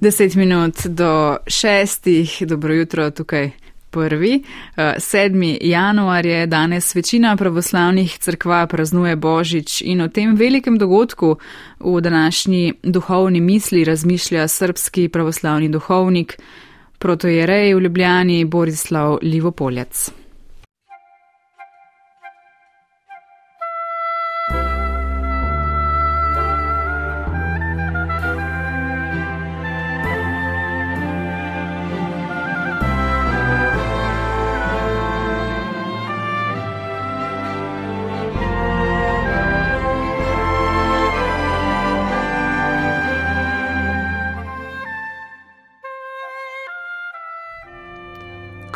Deset minut do šestih, dobro jutro tukaj prvi. 7. Eh, januar je danes večina pravoslavnih crkva praznuje Božič in o tem velikem dogodku v današnji duhovni misli razmišlja srpski pravoslavni duhovnik, protojerej v Ljubljani Borislav Livopoljac.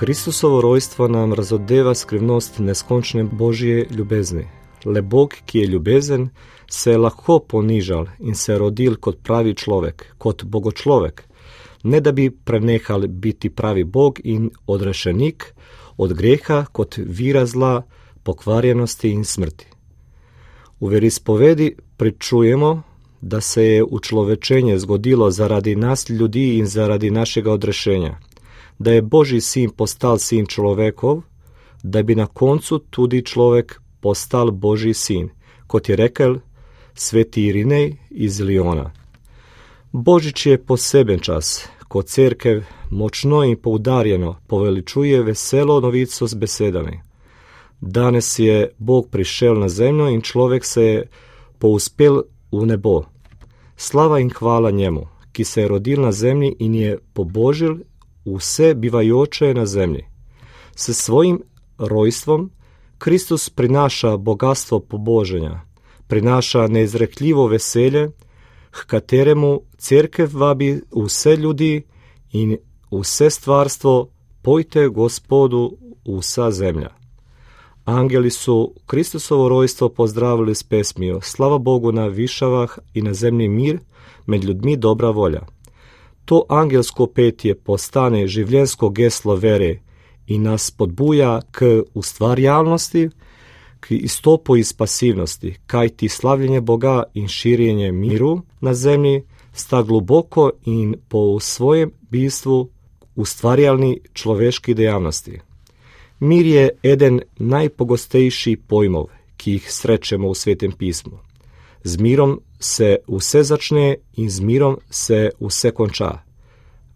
Kristusovo rojstvo nam razodeva skrivnost neskončne božje ljubezni. Le Bog, ki je ljubezen, se je lahko ponižal in se rodil kot pravi človek, kot bogočlovek, ne da bi prenehal biti pravi Bog in odrešenik od greha kot vira zla, pokvarjenosti in smrti. V veri spovedi pričujemo, da se je učlovečenje zgodilo zaradi nas ljudi in zaradi našega odrešenja da je Božji sin postal sin človekov, da bi na koncu tudi človek postal Božji sin, kot je rekel sveti Irinej iz Liona. Božič je poseben čas, ko cerkev močno in poudarjeno poveličuje veselo novico z besedami. Danes je Bog prišel na zemljo in človek se je pouspel v nebo. Slava in hvala njemu, ki se je rodil na zemlji in je pobožil vse bivajoče na zemlji. S svojim rojstvom Kristus prinaša bogatstvo poboženja, prinaša neizrekljivo veselje, k kateremu cerkev vabi vse ljudi in vse stvarstvo, pojte Gospodu vsa zemlja. Angeli su Kristusovo rojstvo pozdravili s pesmijo Slava Bogu na višavah i na zemlji mir, med ljudmi dobra volja. To angelsko petje postane življensko geslo vere in nas podbuja k ustvarjalnosti, k izstopu iz pasivnosti, kaj ti slavljenje Boga in širjenje miru na zemlji sta globoko in po svojem bistvu ustvarjalni človeški dejavnosti. Mir je eden najpogostejših pojmov, ki jih srečemo v svetem pismu. Z mirom se vse začne in z mirom se vse konča.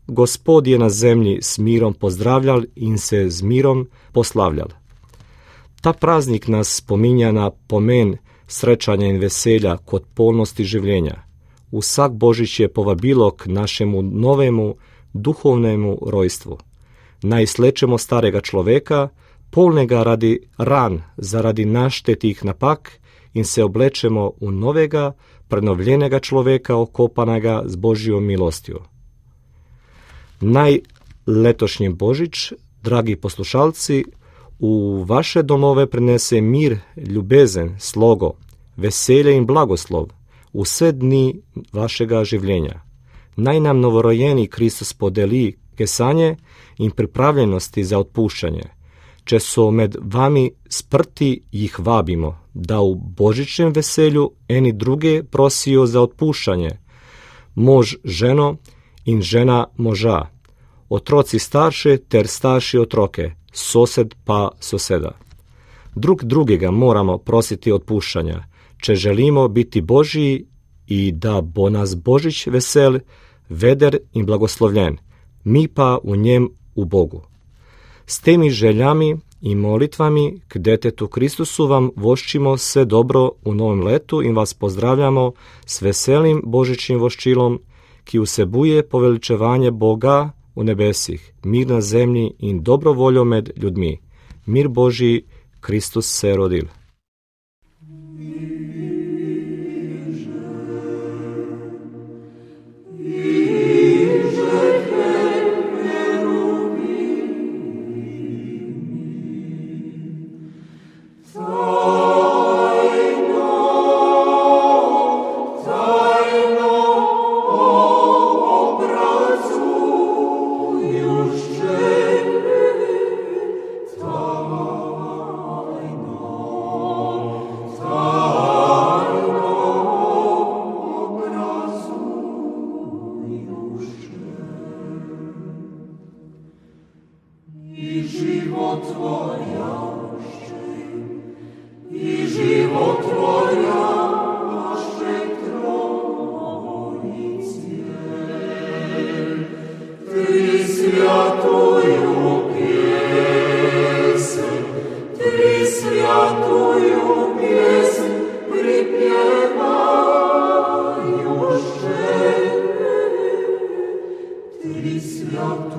Gospod je na zemlji s mirom pozdravljal in se z mirom poslavljal. Ta praznik nas spominja na pomen srečanja in veselja kot polnosti življenja. Vsak božič je povabilo k našemu novemu duhovnemu rojstvu. Naj slečemo starega človeka, polnega radi ran zaradi naštetih napak in se oblečemo v novega, prenovljenega človeka, okopanega z božjo milostjo. Naj letošnji božič, dragi poslušalci, v vaše domove prinese mir, ljubezen, slogo, veselje in blagoslov vse dni vašega življenja. Naj nam novorojeni Kristus podeli kesanje in pripravljenosti za odpuščanje. Če so med vami sprti, jih vabimo, da v božičnem veselju eni druge prosijo za odpuščanje, mož ženo in žena moža, otroci starše ter starši otroke, sosed pa soseda. Drug drugega moramo prositi odpuščanja, če želimo biti božji in da bo nas božič vesel, veder in blagoslovljen, mi pa v njem v Bogu. S temi željami in molitvami k detetu Kristusu vam voščimo vse dobro v novem letu in vas pozdravljamo s veselim božičnim voščilom, ki vsebuje poveličevanje Boga v nebesih, mir na zemlji in dobro voljo med ljudmi. Mir Božji, Kristus se je rodil.